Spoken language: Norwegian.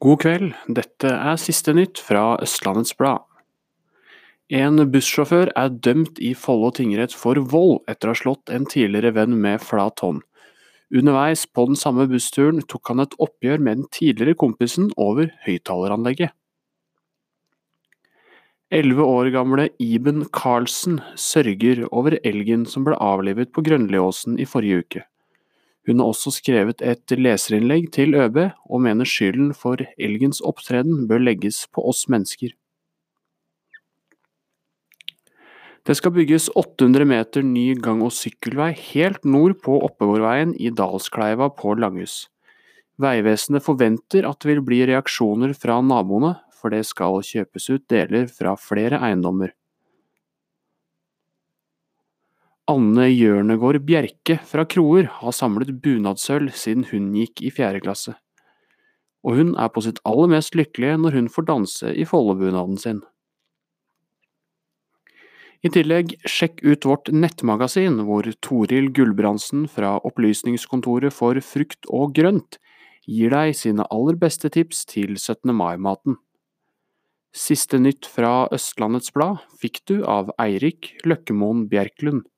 God kveld, dette er siste nytt fra Østlandets Blad. En bussjåfør er dømt i Follo tingrett for vold etter å ha slått en tidligere venn med flat hånd. Underveis på den samme bussturen tok han et oppgjør med den tidligere kompisen over høyttaleranlegget. Elleve år gamle Iben Karlsen sørger over elgen som ble avlivet på Grønliåsen i forrige uke. Hun har også skrevet et leserinnlegg til ØB, og mener skylden for elgens opptreden bør legges på oss mennesker. Det skal bygges 800 meter ny gang- og sykkelvei helt nord på Oppegårdveien i Dalskleiva på Langhus. Vegvesenet forventer at det vil bli reaksjoner fra naboene, for det skal kjøpes ut deler fra flere eiendommer. Anne Hjørnegård Bjerke fra Kroer har samlet bunadsølv siden hun gikk i fjerde klasse. Og hun er på sitt aller mest lykkelige når hun får danse i Follobunaden sin. I tillegg, sjekk ut vårt nettmagasin, hvor Toril Gulbrandsen fra Opplysningskontoret for frukt og grønt gir deg sine aller beste tips til 17. mai-maten. Siste nytt fra Østlandets Blad fikk du av Eirik Løkkemoen Bjerklund.